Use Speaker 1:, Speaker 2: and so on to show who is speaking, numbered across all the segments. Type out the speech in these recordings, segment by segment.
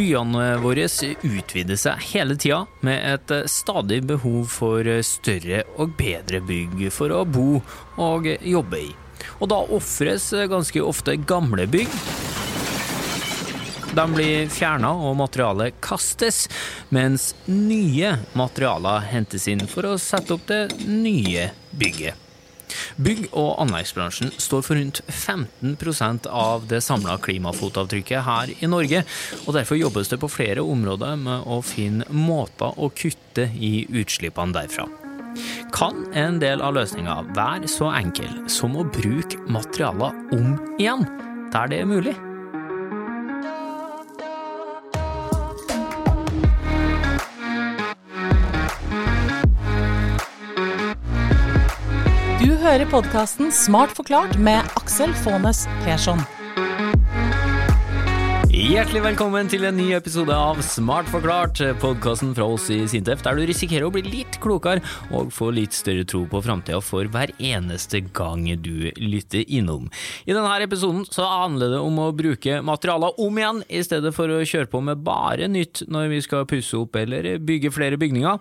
Speaker 1: Byene våre utvider seg hele tida, med et stadig behov for større og bedre bygg for å bo og jobbe i. Og da ofres ganske ofte gamle bygg. De blir fjerna og materialet kastes, mens nye materialer hentes inn for å sette opp det nye bygget. Bygg- og anleggsbransjen står for rundt 15% av det samla klimafotavtrykket her i Norge, og derfor jobbes det på flere områder med å finne måter å kutte i utslippene derfra. Kan en del av løsninga være så enkel som å bruke materialer om igjen, der det er mulig?
Speaker 2: Hører podkasten Smart forklart med Aksel Faanes Persson.
Speaker 1: Hjertelig velkommen til en ny episode av Smart forklart, podkasten fra oss i Sintef, der du risikerer å bli litt klokere og få litt større tro på framtida for hver eneste gang du lytter innom. I denne episoden så handler det om å bruke materialer om igjen, i stedet for å kjøre på med bare nytt når vi skal pusse opp eller bygge flere bygninger.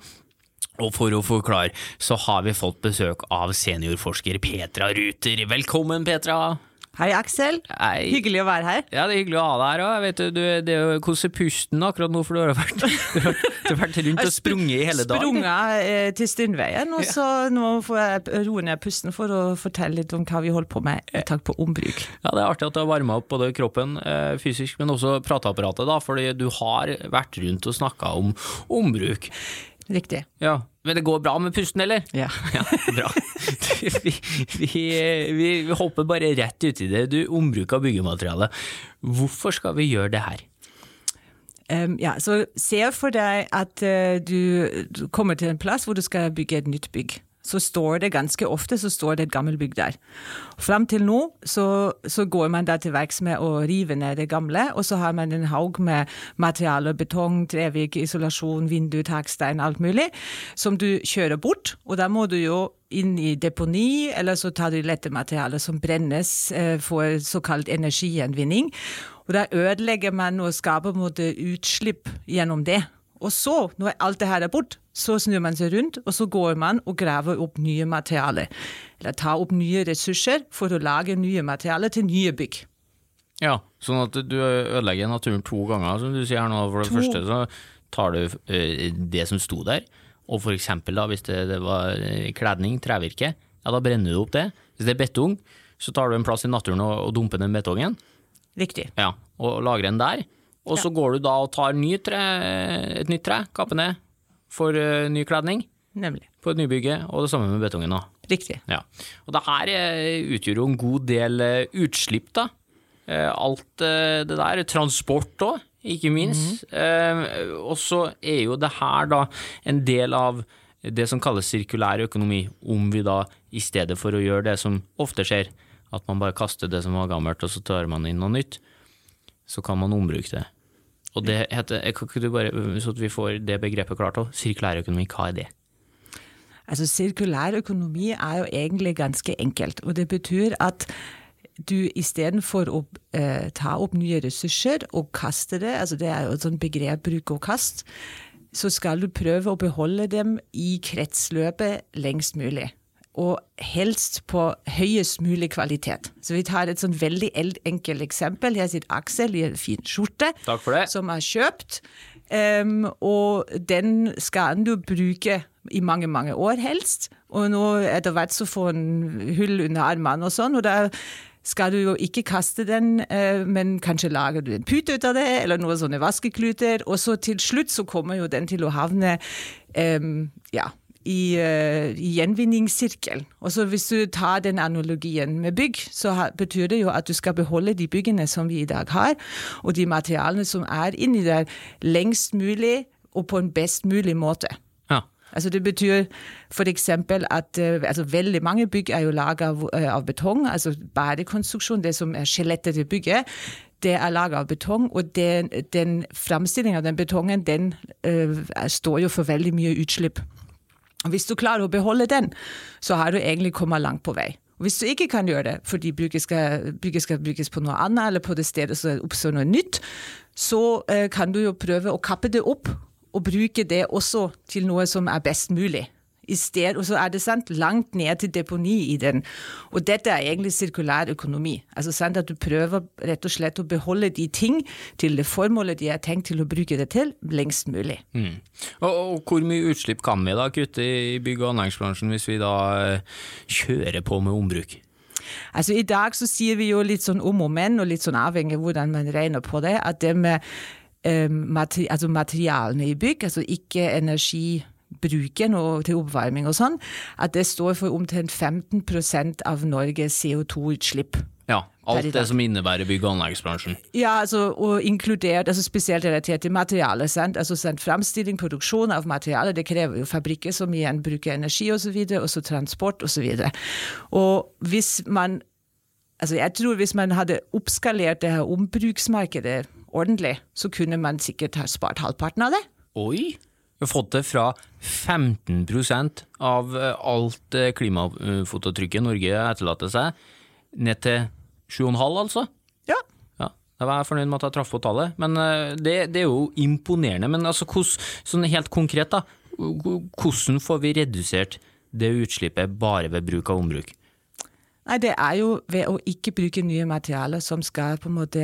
Speaker 1: Og for å forklare, så har vi fått besøk av seniorforsker Petra Ruter. Velkommen, Petra!
Speaker 3: Hei, Aksel.
Speaker 1: Hei.
Speaker 3: Hyggelig å være her.
Speaker 1: Ja, det er hyggelig å ha deg her òg. Vet du, det er jo hvordan pusten akkurat nå, for du har vært, du har, du har vært rundt og sprunget i hele dag.
Speaker 3: Sprunget eh, til Stundveien, og så nå får jeg roe ned pusten for å fortelle litt om hva vi holder på med i takk på ombruk.
Speaker 1: Ja, det er artig at du har varma opp både kroppen eh, fysisk, men også prateapparatet, da, fordi du har vært rundt og snakka om ombruk.
Speaker 3: Riktig.
Speaker 1: Ja, Men det går bra med pusten, eller?
Speaker 3: Ja.
Speaker 1: Ja, bra. Vi, vi, vi, vi hopper bare rett uti det. Du, ombruk av byggemateriale. Hvorfor skal vi gjøre det her?
Speaker 3: Um, ja, så se for deg at uh, du, du kommer til en plass hvor du skal bygge et nytt bygg. Så står det ganske ofte så står det et gammelt bygg der. Fram til nå så, så går man da til verks med å rive ned det gamle, og så har man en haug med materialer, betong, trevik, isolasjon, vindu, takstein, alt mulig, som du kjører bort. Og da må du jo inn i deponi, eller så tar du lette materialer som brennes eh, for såkalt energigjenvinning. Og da ødelegger man og skaper utslipp gjennom det. Og så, når alt det her er bort, så snur man seg rundt, og så går man og graver opp nye materialer. Eller tar opp nye ressurser for å lage nye materialer til nye bygg.
Speaker 1: Ja, sånn at du ødelegger naturen to ganger, som du sier her nå. For det
Speaker 3: To.
Speaker 1: første så tar du eh, det som sto der, og for eksempel da, hvis det, det var eh, kledning, trevirke, ja da brenner du opp det. Hvis det er betong, så tar du en plass i naturen og, og dumper den betongen,
Speaker 3: Riktig.
Speaker 1: ja, og lagrer den der. Og så går du da og tar ny tre, et nytt tre, kapper ned, for eh, ny kledning
Speaker 3: Nemlig.
Speaker 1: på et nybygge, og det samme med betongen da.
Speaker 3: Riktig.
Speaker 1: Ja. Og det her eh, utgjør jo en god del eh, utslipp, da. Alt det der. Transport òg, ikke minst. Eh, Og så er jo det her da en del av det som kalles sirkulær økonomi, om vi da i stedet for å gjøre det som ofte skjer, at man bare kaster det som var gammelt, og så tar man inn noe nytt, så kan man ombruke det. Og det heter, kan ikke du bare, så vi får det begrepet klart òg, sirkulær økonomi, hva er det?
Speaker 3: Altså Sirkulær økonomi er jo egentlig ganske enkelt. Og det betyr at du istedenfor å eh, ta opp nye ressurser og kaste det, altså det er jo et sånt begrep bruk og kast, så skal du prøve å beholde dem i kretsløpet lengst mulig. Og helst på høyest mulig kvalitet. Så vi tar et sånn veldig enkelt eksempel. Her sitter Aksel i en fin skjorte som er kjøpt. Um, og den skal du bruke i mange, mange år helst. Og nå etter hvert så får en hull under armene og sånn, og da skal du jo ikke kaste den, eh, men kanskje lager du en pute ut av det, eller noen sånne vaskekluter, og så til slutt så kommer jo den til å havne um, ja, i, uh, i gjenvinningssirkelen. Og så hvis du tar den analogien med bygg, så ha, betyr det jo at du skal beholde de byggene som vi i dag har, og de materialene som er inni der, lengst mulig og på en best mulig måte.
Speaker 1: Ja.
Speaker 3: Altså Det betyr f.eks. at eh, altså veldig mange bygg er jo laget av, eh, av betong, altså badekonstruksjon, det som er skjelettet til bygget. Det er laget av betong, og den, den framstillinga av den betongen den uh, står jo for veldig mye utslipp. Hvis du klarer å beholde den, så har du egentlig kommet langt på vei. Hvis du ikke kan gjøre det fordi bygget skal, bygget skal bygges på noe annet, eller på det stedet så oppstår noe nytt, så eh, kan du jo prøve å kappe det opp og bruke det også til noe som er best mulig sted, og så er det sant, langt ned til deponi i den. Og dette er egentlig sirkulær økonomi. Altså sant, At du prøver rett og slett å beholde de ting til det formålet de er tenkt til å bruke det til, lengst mulig.
Speaker 1: Mm. Og, og, hvor mye utslipp kan vi da kutte i bygg- og anleggsbransjen hvis vi da eh, kjører på med ombruk?
Speaker 3: Altså I dag så sier vi jo litt sånn om og men, og litt sånn avhengig av hvordan man regner på det, at det med eh, materi altså materialene i bygg, altså ikke energi bruken og til oppvarming og sånn, at det står for omtrent 15% av Norges CO2-utslipp.
Speaker 1: Ja, alt det som innebærer bygg- og anleggsbransjen.
Speaker 3: Ja, altså, og inkludert, altså spesielt relatert til materiale. Sant? Altså sant, Framstilling, produksjon av materiale, det krever jo fabrikker som igjen bruker energi osv., og så transport osv. Og, og hvis man Altså jeg tror hvis man hadde oppskalert det her ombruksmarkedet ordentlig, så kunne man sikkert ha spart halvparten av det.
Speaker 1: Oi! Vi har fått det fra 15% av eh, alt klimafototrykket klimafotavtrykket Norge etterlater seg, ned til 7,5 altså?
Speaker 3: Ja.
Speaker 1: ja. Da var jeg fornøyd med at jeg traff på tallet, men eh, det, det er jo imponerende. Men altså, hos, sånn helt konkret, da, hvordan får vi redusert det utslippet bare ved bruk av ombruk?
Speaker 3: Nei, Det er jo ved å ikke bruke nye materialer som skal på en måte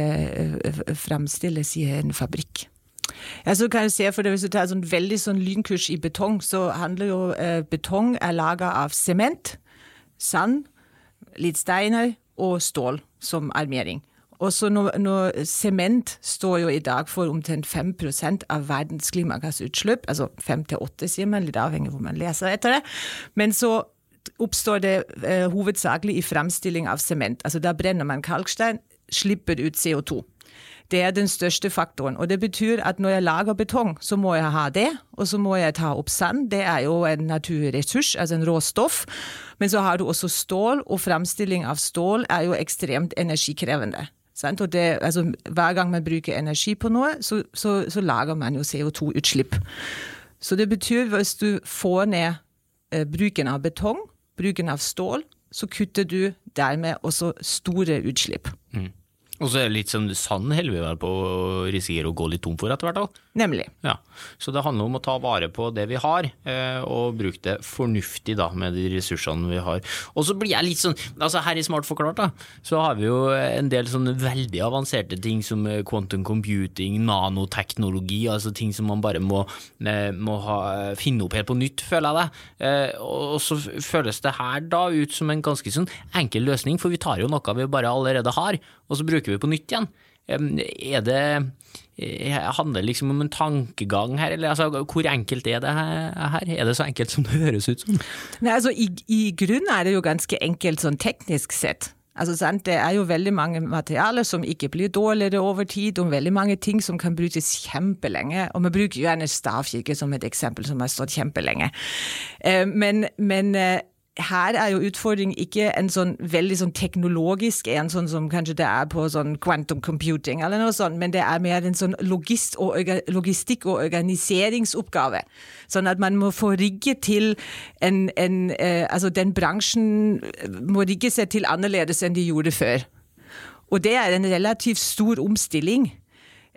Speaker 3: fremstilles i en fabrikk. Ja, så kan jeg se, for Hvis du tar sånn veldig sånn lynkurs i betong, så handler jo eh, betong er laga av sement, sand, litt steiner og stål som armering. Og så når Sement står jo i dag for omtrent 5 av verdens klimagassutslipp. Altså 5-8, sier man, litt avhengig av hvor man leser etter det. Men så oppstår det eh, hovedsakelig i fremstilling av sement. Altså Da brenner man kalkstein, slipper ut CO2. Det er den største faktoren. Og det betyr at når jeg lager betong, så må jeg ha det, og så må jeg ta opp sand. Det er jo en naturressurs, altså en råstoff. Men så har du også stål, og fremstilling av stål er jo ekstremt energikrevende. Det, altså, hver gang man bruker energi på noe, så, så, så lager man jo CO2-utslipp. Så det betyr hvis du får ned eh, bruken av betong, bruken av stål, så kutter du dermed også store utslipp.
Speaker 1: Og så er det litt sånn sann holder vi på å risikere å gå litt tom for etter hvert.
Speaker 3: Nemlig.
Speaker 1: Ja. Så det handler om å ta vare på det vi har, eh, og bruke det fornuftig da, med de ressursene vi har. Og så blir jeg litt sånn, altså Her i Smart forklart da, så har vi jo en del sånne veldig avanserte ting som eh, quantum computing, nanoteknologi, altså ting som man bare må, eh, må ha, finne opp helt på nytt, føler jeg det. Og så føles det her da ut som en ganske sånn enkel løsning, for vi tar jo noe vi bare allerede har, og så bruker vi på nytt igjen. Er det eh, Handler det liksom om en tankegang her, eller altså, hvor enkelt er det her? Er det så enkelt som det høres ut som?
Speaker 3: Nei, altså, i, I grunnen er det jo ganske enkelt sånn teknisk sett. Altså, sant? Det er jo veldig mange materialer som ikke blir dårligere over tid, og veldig mange ting som kan brukes kjempelenge. Og vi bruker gjerne stavkirke som et eksempel som har stått kjempelenge. Eh, men, men eh, her er jo utfordringen ikke en sånn veldig sånn teknologisk en, sånn som kanskje det er på sånn quantum computing, eller noe sånt, men det er mer en sånn logist og, logistikk- og organiseringsoppgave. Sånn at man må få rigge til en, en eh, Altså den bransjen må rigge seg til annerledes enn de gjorde før. Og det er en relativt stor omstilling.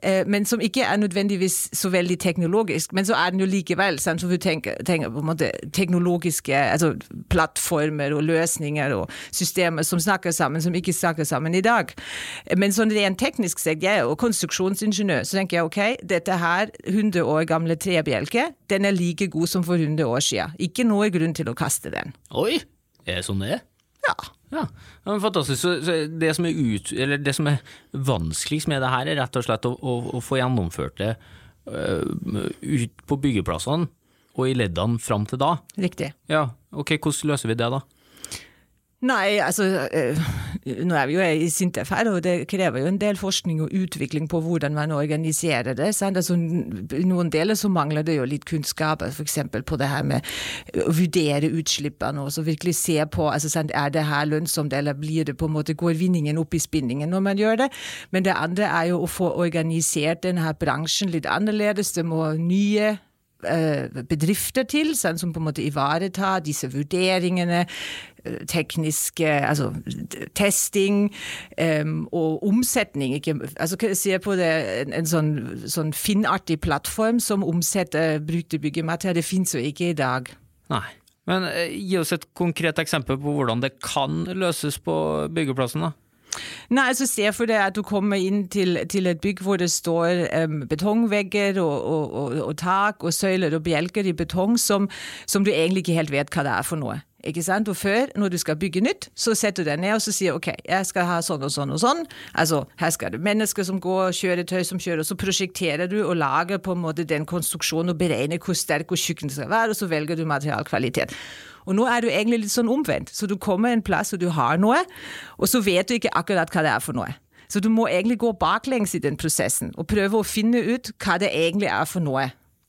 Speaker 3: Eh, men som ikke er nødvendigvis så veldig teknologisk. Men så er den jo likevel. Sant? Så vi tenker, tenker, på en måte teknologiske altså plattformer og løsninger og systemer som snakker sammen, som ikke snakker sammen i dag. Men sånn rent teknisk sett, jeg er jo konstruksjonsingeniør, så tenker jeg ok, dette her 100 år gamle trebjelke, den er like god som for 100 år siden. Ikke noe grunn til å kaste den.
Speaker 1: Oi, er det sånn det er?
Speaker 3: Ja.
Speaker 1: Ja, Fantastisk. Så, så det, som ut, det, som er vanskeligst med det her, er rett og slett å, å, å få gjennomført det uh, ut på byggeplassene og i leddene fram til da.
Speaker 3: Riktig.
Speaker 1: Ja, ok, Hvordan løser vi det, da?
Speaker 3: Nei, altså øh, Nå er vi jo i Sintef her, og det krever jo en del forskning og utvikling på hvordan man organiserer det. Altså, noen deler så mangler det jo litt kunnskap, f.eks. på det her med å vurdere utslippene og så virkelig se på altså, er det her lønnsomt, eller blir det på en måte, går vinningen opp i spinningen når man gjør det. Men det andre er jo å få organisert denne bransjen litt annerledes. Det må nye eh, bedrifter til, sånn, som på en måte ivaretar disse vurderingene, eh, tekniske Altså testing um, og omsetning. Ikke, altså, jeg ser på det en, en sånn, sånn finnartig plattform som omsetter brukte byggematerier, Det finnes jo ikke i dag.
Speaker 1: Nei. Men eh, gi oss et konkret eksempel på hvordan det kan løses på byggeplassen, da.
Speaker 3: Nei, altså Se for deg at du kommer inn til, til et bygg hvor det står um, betongvegger og, og, og, og, tak og søyler og bjelker i betong som, som, du egentlig ikke helt vet hva det er for noe. Ikke sant? Og før, når du skal bygge nytt, så setter du deg ned og så sier ok, jeg skal ha sånn og sånn og sånn. Altså, Her skal det mennesker som går, kjøretøy som kjører, og så prosjekterer du og lager på en måte den konstruksjonen og beregner hvor sterk og tjukk den skal være, og så velger du materialkvalitet. Og nå er du egentlig litt sånn omvendt. Så du kommer en plass og du har noe, og så vet du ikke akkurat hva det er for noe. Så du må egentlig gå baklengs i den prosessen og prøve å finne ut hva det egentlig er for noe.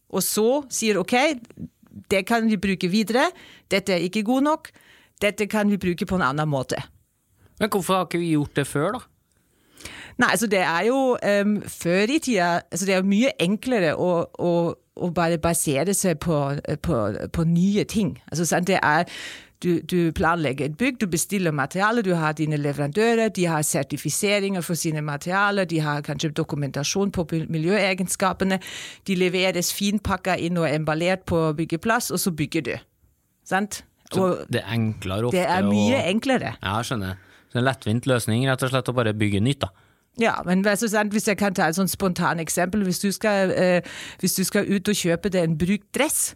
Speaker 3: Og så sier ok, det kan vi bruke videre, dette er ikke god nok, dette kan vi bruke på en annen måte.
Speaker 1: Men hvorfor har ikke vi gjort det før, da?
Speaker 3: Nei, altså det er jo um, Før i tida altså Det er mye enklere å, å å bare basere seg på, på, på nye ting. Altså, det er du, du, planlegger et bygg, du bestiller materiale, du har dine leverandører, de har sertifiseringer for sine materialer, de har kanskje dokumentasjon på miljøegenskapene. De leveres finpakka inn og emballert på byggeplass, og så bygger du. Sant?
Speaker 1: Så det er enklere ofte?
Speaker 3: Det er mye enklere.
Speaker 1: Ja, skjønner. Så en lettvint løsning, rett og slett å bare bygge nytt, da.
Speaker 3: Ja, men hvis jeg kan ta et sånn spontant eksempel. Hvis du, skal, eh, hvis du skal ut og kjøpe deg en brukt dress,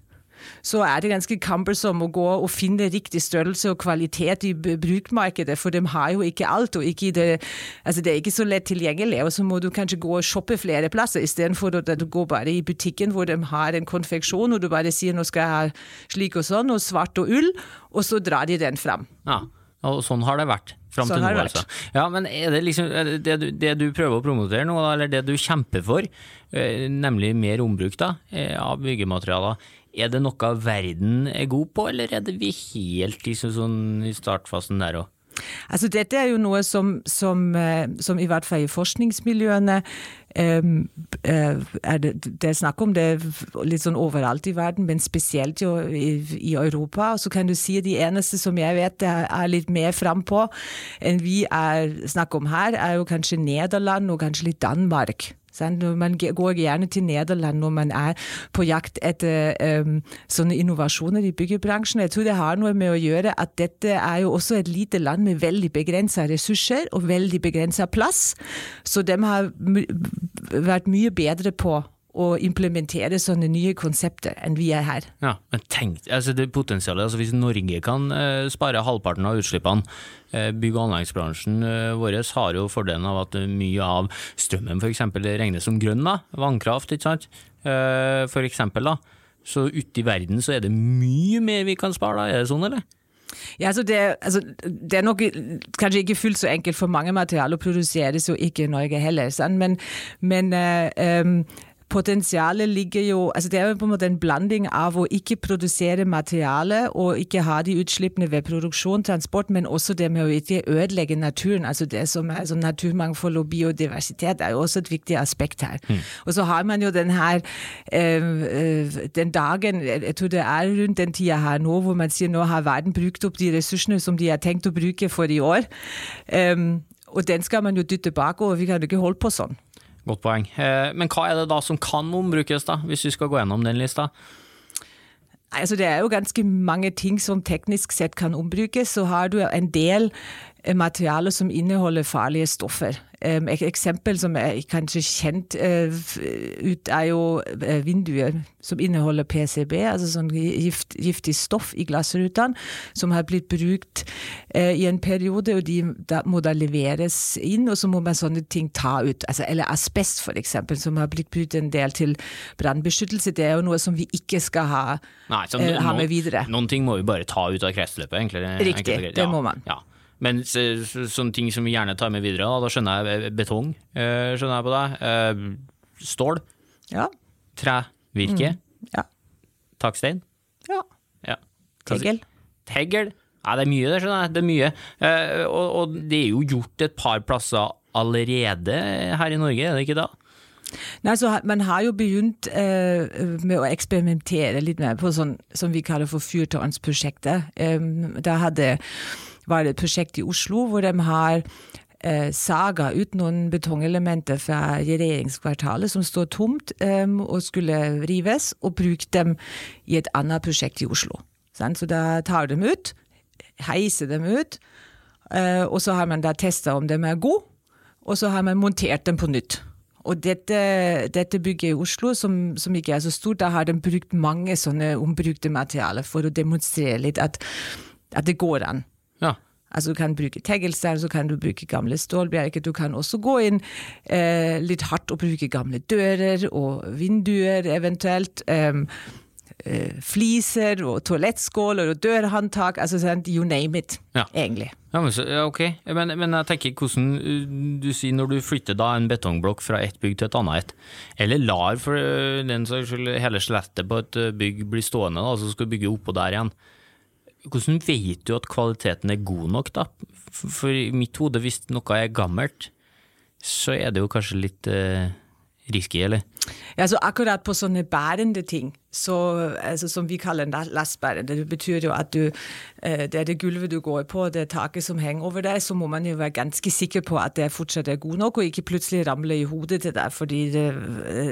Speaker 3: så er det ganske cumbersome å gå og finne riktig størrelse og kvalitet i brukmarkedet, for de har jo ikke alt. og ikke det, altså det er ikke så lett tilgjengelig. Og så må du kanskje gå og shoppe flere plasser, istedenfor at du går bare i butikken hvor de har en konfeksjon, og du bare sier nå skal jeg ha slik og sånn, og svart og ull, og så drar de den fram.
Speaker 1: Ja. Og sånn har det vært. Fram
Speaker 3: sånn
Speaker 1: til
Speaker 3: nå,
Speaker 1: altså. Ja, men er det liksom det du, det du, prøver å promotere nå, eller det du kjemper for, eh, nemlig mer ombruk da, eh, av byggematerialer, er det noe verden er god på, eller er det vi helt liksom, sånn, i startfasen der òg?
Speaker 3: Altså Dette er jo noe som, som, eh, som i hvert fall i forskningsmiljøene um, er det, det, er snakk om det litt sånn overalt i verden, men spesielt jo i, i Europa. Og så kan du si at de eneste som jeg vet er litt mer frampå enn vi er snakk om her, er jo kanskje Nederland og kanskje litt Danmark. Man går gjerne til Nederland når man er på jakt etter um, sånne innovasjoner i byggebransjen. Jeg tror det har noe med å gjøre at dette er jo også et lite land med veldig begrensa ressurser og veldig begrensa plass. Så de har vært mye bedre på å implementere sånne nye konsepter enn vi er her.
Speaker 1: Ja, men tenk, altså det potensialet, altså Hvis Norge kan eh, spare halvparten av utslippene, eh, bygg- og anleggsbransjen eh, vår har jo fordelen av at mye av strømmen f.eks. regnes som grønn, da, vannkraft, ikke sant. Eh, for eksempel, da. Så ute i verden så er det mye mer vi kan spare, da, er det sånn, eller?
Speaker 3: Ja, altså det, altså det, er nok kanskje ikke fullt så enkelt for mange materialer, produseres jo ikke i Norge heller, sant? men, men um, potensialet ligger jo altså Det er jo på en måte en blanding av å ikke produsere materiale og ikke ha de utslippene ved produksjon, transport, men også det med å ikke ødelegge naturen. altså Det som er altså naturmangfold og biodiversitet er jo også et viktig aspekt her. Mm. Og så har man jo den her øh, den dagen, jeg tror det er rundt den tida her nå, hvor man sier nå har verden brukt opp de ressursene som de har tenkt å bruke for i år. Um, og den skal man jo dytte bakover, vi kan jo ikke holde på sånn.
Speaker 1: Godt poeng. Eh, men hva er det da som kan ombrukes, da, hvis vi skal gå gjennom den lista?
Speaker 3: Altså, det er jo ganske mange ting som teknisk sett kan ombrukes. Så har du en del Eh, materialer som inneholder farlige stoffer. Et eksempel som er kanskje kjent eh, ut, er jo vinduer som inneholder PCB, altså sånn gift, giftig stoff i glassrutene, som har blitt brukt i en periode, og de da må da leveres inn, og så må man sånne ting ta ut. Altså, eller asbest, for eksempel, som har blitt brukt en del til brannbeskyttelse. Det er jo noe som vi ikke skal ha,
Speaker 1: Nei,
Speaker 3: ha med videre.
Speaker 1: Noen ting må vi bare ta ut av kretsløpet, egentlig.
Speaker 3: Riktig, det må man.
Speaker 1: Ja. Men sånne ting som vi gjerne tar med videre, da, skjønner jeg eh, betong, Uh, skjønner jeg på deg. Uh, stål.
Speaker 3: Ja.
Speaker 1: Trevirke.
Speaker 3: Mm. Ja.
Speaker 1: Takstein.
Speaker 3: Ja.
Speaker 1: ja.
Speaker 3: Teggel.
Speaker 1: Tegel. Ja, det er mye, det, skjønner jeg. Det er mye. Og, og, det er jo gjort et par plasser allerede her i Norge, er det ikke da?
Speaker 3: Nei, så Man har jo begynt eh, med å eksperimentere litt mer på sånn som vi kaller for fyrtårnsprosjektet. Um, da hadde, var det et prosjekt i Oslo hvor de har eh, saga ut noen betongelementer fra regjeringskvartalet som står tomt um, og skulle rives, og brukt dem i et annet prosjekt i Oslo. Så da tar de ut, heiser dem ut, uh, og så har man da testa om de er gode, og så har man montert dem på nytt. Og dette, dette, bygget i Oslo, som, som, ikke er så stort, da har de brukt mange sånne ombrukte materialer for å demonstrere litt at, at det går an.
Speaker 1: Ja.
Speaker 3: Altså Du kan bruke teglstein, så kan du bruke gamle stålbjelker. Du kan også gå inn eh, litt hardt og bruke gamle dører og vinduer eventuelt. Um, eh, fliser og toalettskåler og dørhåndtak. Altså you name it,
Speaker 1: ja.
Speaker 3: egentlig.
Speaker 1: Ja, men, så, ja, ok. Men, men, jeg tenker hvordan uh, du sier når du flytter da en betongblokk fra et bygg til et annet et, eller lar for uh, den saks skyld hele skjelettet på et uh, bygg bli stående, da, så skal du bygge oppå der igjen. Hvordan vet du at kvaliteten er god nok, da? For i mitt hode, hvis noe er gammelt, så er det jo kanskje litt uh, risky, eller?
Speaker 3: Ja, så akkurat på sånne bærende ting, så, altså, som vi kaller lastbærende, det betyr jo at du, eh, det er det gulvet du går på, det er taket som henger over deg, så må man jo være ganske sikker på at det fortsatt er god nok, og ikke plutselig ramle i hodet til deg, fordi det,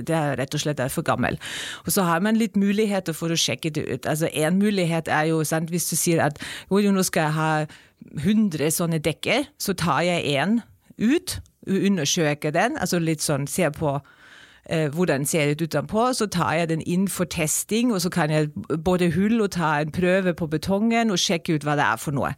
Speaker 3: det er rett og slett er for gammel. Og så har man litt muligheter for å sjekke det ut. Altså En mulighet er jo, sant, hvis du sier at jo, nå skal jeg ha 100 sånne dekker, så tar jeg én ut, undersøker den, altså litt sånn, ser på hvordan ser det ut utenpå. Så tar jeg den inn for testing, og så kan jeg både hull og ta en prøve på betongen og sjekke ut hva det er for noe.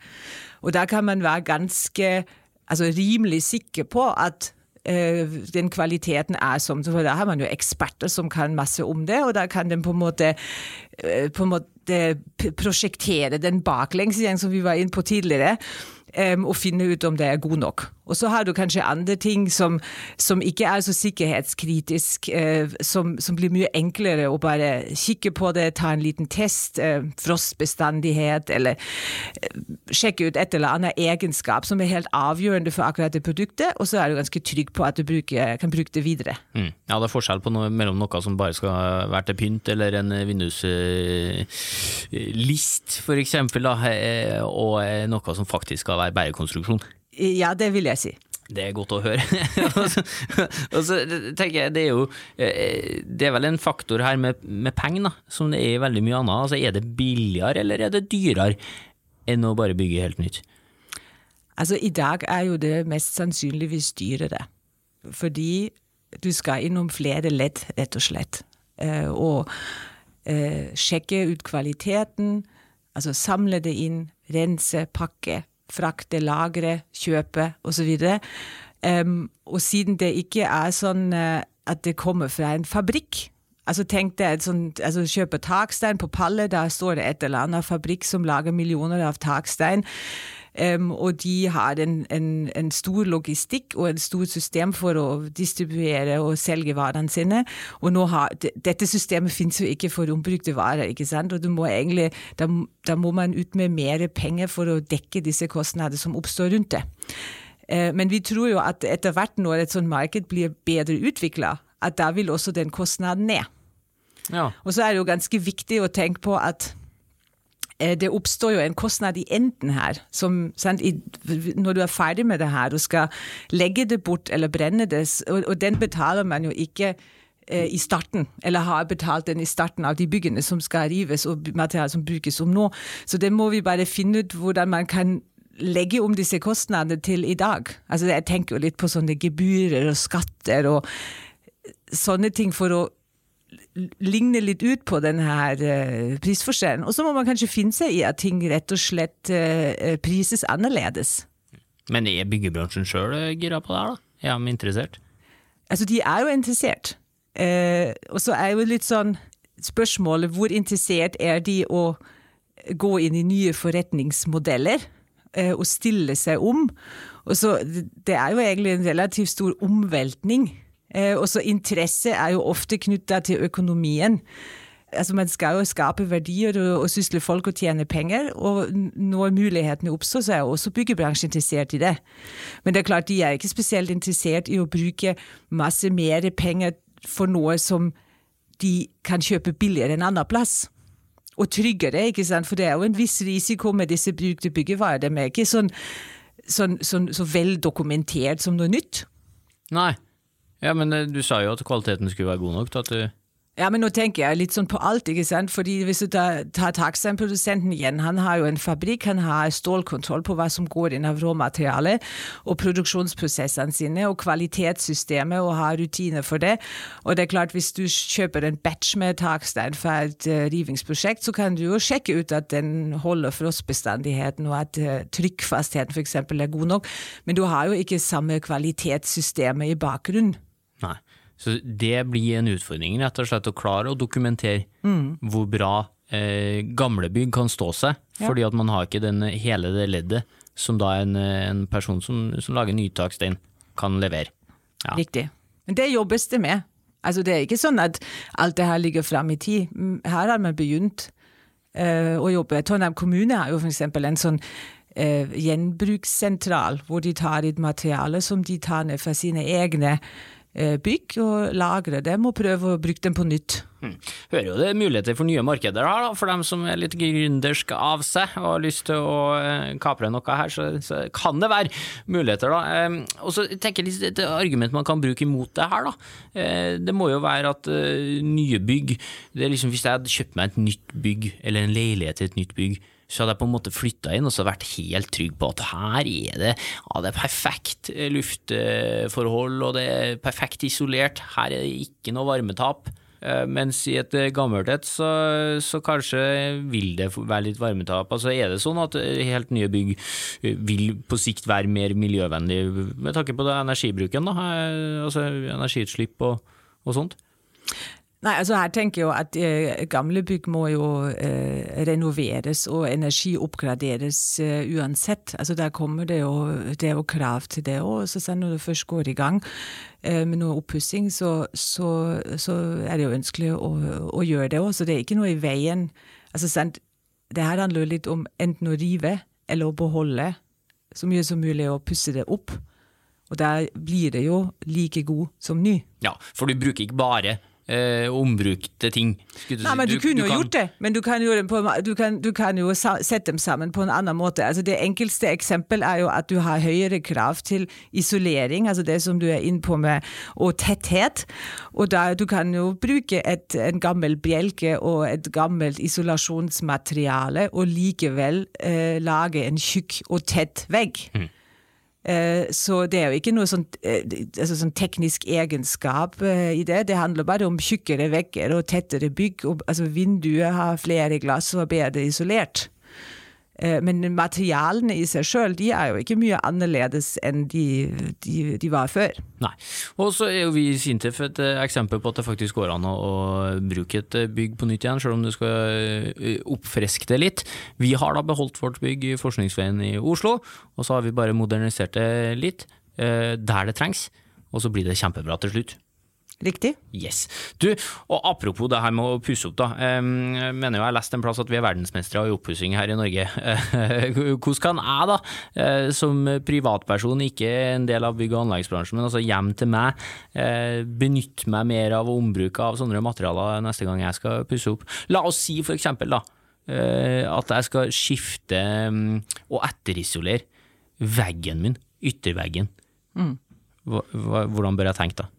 Speaker 3: Og da kan man være ganske, altså rimelig sikker på at eh, den kvaliteten er som for Da har man jo eksperter som kan masse om det, og da kan de på en måte, eh, på en måte prosjektere den baklengs igjen, som vi var inne på tidligere um, og finne ut om det er god nok. Og så har du kanskje andre ting som, som ikke er så sikkerhetskritisk, uh, som, som, blir mye enklere å bare kikke på det, ta en liten test, uh, frostbestandighet, eller uh, sjekke ut et eller annet egenskap som er helt avgjørende for akkurat det produktet, og så er du ganske trygg på at du bruker, kan bruke det videre.
Speaker 1: Mm. Ja, det er forskjell på noe, mellom noe som bare skal være til pynt, eller en vinduslist, for eksempel, da, og noe som faktisk skal være være bærekonstruksjon?
Speaker 3: Ja, det vil jeg si.
Speaker 1: Det er godt å høre. og så tenker jeg, det er jo eh, Det er vel en faktor her med, med penger, som det er i veldig mye annet. Altså, er det billigere eller er det dyrere enn å bare bygge helt nytt?
Speaker 3: Altså, i dag er jo det mest sannsynligvis dyrere. Fordi du skal innom flere ledd, rett og slett. Eh, og eh, sjekke ut kvaliteten, altså samle det inn, rense, pakke frakte, lagre, kjøpe osv. Um, og siden det ikke er sånn uh, at det kommer fra en fabrikk Altså tenk deg sånn, altså Kjøpe takstein på pallet, da står det et eller annet fabrikk som lager millioner av takstein. Og de har en, en, en, stor logistikk og en stort system for å distribuere og selge varene sine. Og har, dette systemet finnes jo ikke for ombrukte varer, ikke sant? og må egentlig, da, da, må man ut med mer penger for å dekke disse kostnadene som oppstår rundt det. Uh, men vi tror jo at etter hvert når et sånt marked blir bedre utvikla, at da vil også den kostnaden ned. Ja. Og så er det jo ganske viktig å tenke på at det oppstår jo en kostnad i enden her. Som, i, når du er ferdig med det her, du skal legge det bort eller brenne det, og, og den betaler man jo ikke eh, i starten, eller har betalt den i starten av de byggene som skal rives og materialet som brukes om nå. Så det må vi bare finne ut hvordan man kan legge om disse kostnadene til i dag. Altså Jeg tenker jo litt på sånne gebyrer og skatter og sånne ting for å ligner litt ut på denne her uh, prisforskjellen. Og så må man kanskje finne seg i at ting rett og slett uh, prises annerledes.
Speaker 1: Men er byggebransjen sjøl gira på det her, da? Er de interessert?
Speaker 3: Altså, de er jo interessert. Og så er jo litt sånn spørsmålet hvor interessert er de å gå inn i nye forretningsmodeller? Og stille seg om. Og så, det er jo egentlig en relativt stor omveltning Eh, og så interesse er jo ofte knytta til økonomien. Altså Man skal jo skape verdier og, og sysle folk og tjene penger. Og når mulighetene oppstår, så er jo også byggebransjen interessert i det. Men det er klart, de er ikke spesielt interessert i å bruke masse mer penger for noe som de kan kjøpe billigere enn annen plass. Og tryggere, ikke sant? for det er jo en viss risiko med disse brukte byggevarer. De er ikke sånn, sånn, sånn, så vel dokumentert som noe nytt.
Speaker 1: Nei. Ja, men eh, du sa jo at kvaliteten skulle være god nok til at du
Speaker 3: ja, men nå tenker jeg litt sånn på alt, ikke sant. Fordi hvis du tar, tar Taxan-produsenten igjen, han har jo en fabrikk, han har stålkontroll på hva som går inn av råmateriale, og produksjonsprosessene sine, og kvalitetssystemet, og har rutiner for det. Og det er klart, hvis du kjøper en batch med takstein fra et uh, rivingsprosjekt, så kan du jo sjekke ut at den holder frostbestandigheten, og at uh, trykkfastheten f.eks. er god nok, men du har jo ikke samme kvalitetssystemet i bakgrunnen.
Speaker 1: Så det blir en utfordring, rett og slett, å klare å dokumentere mm. hvor bra eh, gamle bygg kan stå seg, ja. fordi at man har ikke den, hele det leddet som da en, en person som, som lager nytakstein kan levere.
Speaker 3: Ja. Riktig. Men det jobbes det med. Altså Det er ikke sånn at alt det her ligger fram i tid. Mm, her har man begynt eh, å jobbe. Trondheim kommune har jo f.eks. en sånn eh, gjenbrukssentral, hvor de tar et materiale som de tar ned fra sine egne bygg og lagre dem og prøve å bruke dem på nytt.
Speaker 1: Hmm. Hører jo det er muligheter for nye markeder her, for dem som er litt gründerske av seg og har lyst til å eh, kapre noe her, så, så kan det være muligheter, da. Eh, og så tenker jeg litt et argument man kan bruke imot det her, da. Eh, det må jo være at eh, nye bygg det er liksom Hvis jeg hadde kjøpt meg et nytt bygg, eller en leilighet til et nytt bygg, så hadde jeg på en måte flytta inn og så vært helt trygg på at her er det, ja, det er perfekt luftforhold, og det er perfekt isolert. Her er det ikke noe varmetap. Eh, mens i et gammelt et, så, så, kanskje vil det være litt varmetap. Altså Er det sånn at helt nye bygg vil på sikt være mer miljøvennlig med tanke på energibruken, da? Eh, altså energiutslipp og, og sånt?
Speaker 3: Nei, altså her tenker jeg jo at eh, gamle bygg må jo eh, renoveres og energioppgraderes eh, uansett. Altså Der kommer det jo, det er jo krav til det òg. Så når det først går i gang eh, med noe oppussing, så, så, så, er det jo ønskelig å, å gjøre det òg. Så det er ikke noe i veien. Altså sant, Det her handler jo litt om enten å rive eller å beholde så mye som mulig og pusse det opp. Og der blir det jo like god som ny.
Speaker 1: Ja, for du bruker ikke bare eh, ombrukte ting.
Speaker 3: Nei, men Du, du kunne jo kan... gjort det, men du kan, jo, på, du, kan, du kan, jo sette dem sammen på en annen måte. Altså Det enkelste eksempel er jo at du har høyere krav til isolering, altså det som du er inne på med, og tetthet. Og da, Du kan jo bruke et, en gammel bjelke og et gammelt isolasjonsmateriale og likevel eh, lage en tjukk og tett vegg. Mm. Eh, så det er jo ikke noe sånn, altså sånn teknisk egenskap eh, i det. Det handler bare om tjukkere vegger og tettere bygg. Altså Vinduet har flere glass og er bedre isolert. Eh, men materialene i seg sjøl er jo ikke mye annerledes enn de, de, de, var før.
Speaker 1: Nei. Og så er jo vi i Sintef et eh, eksempel på at det faktisk går an å, bruke et eh, bygg på nytt igjen, selv om du skal oppfriske det litt. Vi har da beholdt vårt bygg i Forskningsveien i Oslo, og så har vi bare modernisert det litt der det trengs, og så blir det kjempebra til slutt.
Speaker 3: Riktig.
Speaker 1: Yes. Du, og apropos det her med å pusse opp, da. Jeg mener jo jeg har lest en plass at vi er verdensmestere i oppussing her i Norge. Hvordan kan jeg, da, eh, som privatperson, ikke en del av bygg- og anleggsbransjen, men altså hjem til meg, eh, benytte meg mer av ombruk av sånne materialer neste gang jeg skal pusse opp? La oss si for eksempel, da, eh, at jeg skal skifte og etterisolere veggen min, ytterveggen. Mm. Hvordan bør jeg tenke da?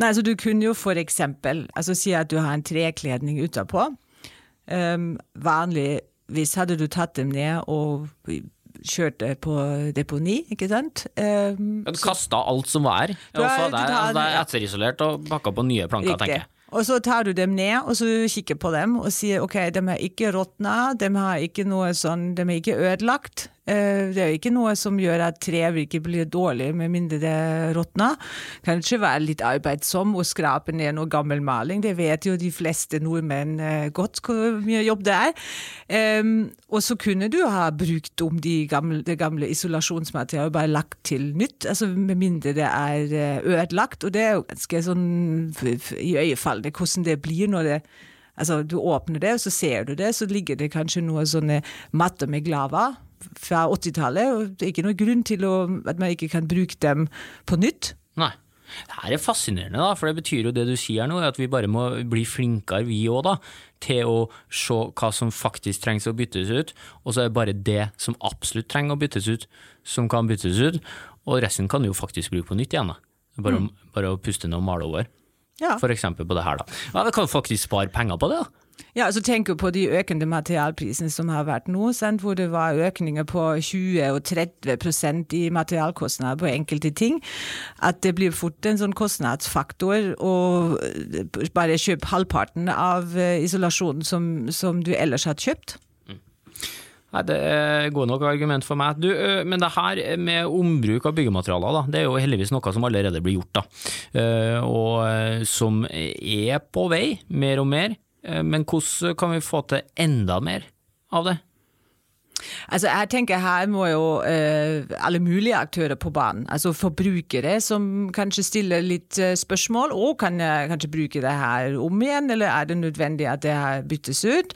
Speaker 3: Nei, så Du kunne jo for eksempel altså si at du har en trekledning utapå. Um, vanligvis hadde du tatt dem ned og kjørt det på deponi, ikke sant.
Speaker 1: Um, du kasta alt som var? Har, det, er, altså, det er etterisolert og pakka på nye planker, riktig. tenker jeg.
Speaker 3: Og så tar du dem ned og så kikker på dem og sier ok, de er ikke råtna, de, har ikke noe sånn, de er ikke ødelagt. Eh, det er jo ikke noe som gjør at tre virker blir dårlig med mindre det råtner. Kanskje være litt arbeidsom og skrape ned noe gammel maling. Det vet jo de fleste nordmenn eh, godt hvor mye jobb det er. og så kunne du ha brukt om de gamle, det gamle isolasjonsmaterialet bare lagt til nytt, altså med mindre det er eh, ødelagt. Og det er jo ganske sånn iøynefallende hvordan det blir når det Altså, du åpner det, og så ser du det, så ligger det kanskje noe sånne matter med glava fra 80-tallet. og Det er ikke noen grunn til å, at man ikke kan bruke dem på nytt.
Speaker 1: Nei. Det her er fascinerende, da, for det betyr jo det du sier nå, at vi bare må bli flinkere, vi òg, da, til å se hva som faktisk trengs å byttes ut, og så er det bare det som absolutt trenger å byttes ut, som kan byttes ut, og resten kan du jo faktisk bruke på nytt igjen. da. Bare, mm. bare å puste ned og male over. Ja. For eksempel på det her, da. Ja, Vi kan faktisk spare penger på det, da.
Speaker 3: Ja, altså tenk på de økende materialprisene som har vært nå, sant? hvor det var økninger på 20 og 30% i materialkostnader på enkelte ting. At det blir fort en sånn kostnadsfaktor å bare kjøpe halvparten av eh, isolasjonen som, som du ellers hadde kjøpt.
Speaker 1: Nei, Det er gode nok argument for meg. Du, men det her med ombruk av byggematerialer, da, det er jo heldigvis noe som allerede blir gjort. da, Og som er på vei, mer og mer. Men hvordan kan vi få til enda mer av det?
Speaker 3: Altså jeg tenker Her må jo uh, alle mulige aktører på banen. Altså Forbrukere som kanskje stiller litt uh, spørsmål. og kan jeg kanskje bruke det her om igjen, eller er det nødvendig at det her byttes ut?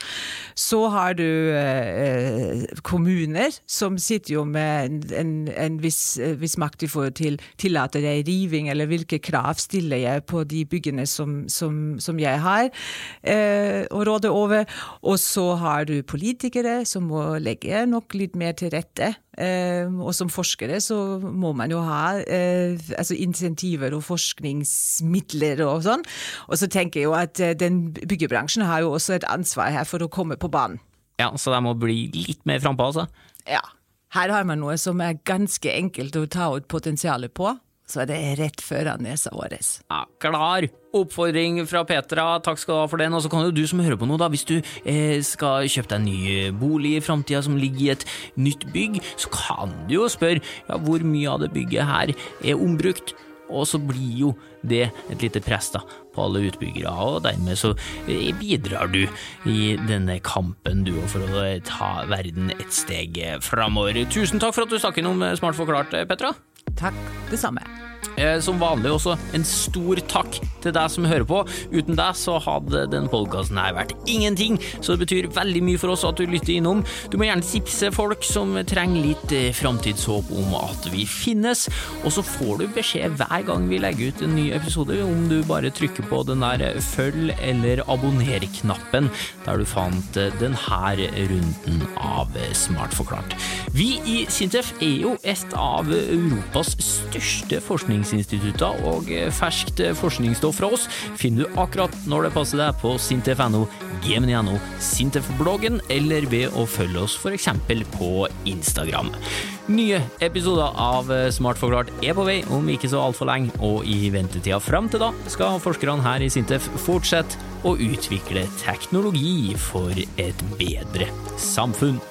Speaker 3: Så har du uh, kommuner som sitter jo med en, en viss, viss, makt i forhold til tillater jeg riving, eller hvilke krav stiller jeg på de byggene som, som, som jeg har å råde over. Og så har du politikere som må legge nok litt mer til rette. Eh, og som forskere så må man jo ha eh, altså insentiver og forskningsmidler og sånn. Og så tenker jeg jo at eh, den byggebransjen har jo også et ansvar her for å komme på banen.
Speaker 1: Ja, Så de må bli litt mer frampå, altså?
Speaker 3: Ja. Her har man noe som er ganske enkelt å ta ut potensialet på så det er rett foran nesa vår.
Speaker 1: Ja, klar oppfordring fra Petra, takk skal du ha for den. Og så kan jo du som hører på nå, da, hvis du eh, skal kjøpe deg en ny bolig i framtida som ligger i et nytt bygg, så kan du jo spørre ja, hvor mye av det bygget her er ombrukt. Og så blir jo det et lite press da, på alle utbyggere, og dermed så eh, bidrar du i denne kampen du for å ta verden et steg framover. Tusen takk for at du stakk innom Smart forklart, Petra.
Speaker 3: Takk, det samme.
Speaker 1: Eh, som vanlig også en stor takk til deg som hører på. Uten deg så hadde den podkasten her vært ingenting, så det betyr veldig mye for oss at du lytter innom. Du må gjerne tipse folk som trenger litt eh, framtidshåp om at vi finnes, og så får du beskjed hver gang vi legger ut en ny episode, om du bare trykker på den der følg eller abonner-knappen der du fant eh, denne runden av Smart forklart. Vi i Sintef er jo et av Europas største forskningsinstitutter og ferskt forskningsstoff fra oss finner du akkurat når det passer deg på sintef.no, gmn.no, Sintef-bloggen eller ved å følge oss f.eks. på Instagram. Nye episoder av Smart forklart er på vei om ikke så altfor lenge, og i ventetida fram til da skal forskerne her i Sintef fortsette å utvikle teknologi for et bedre samfunn.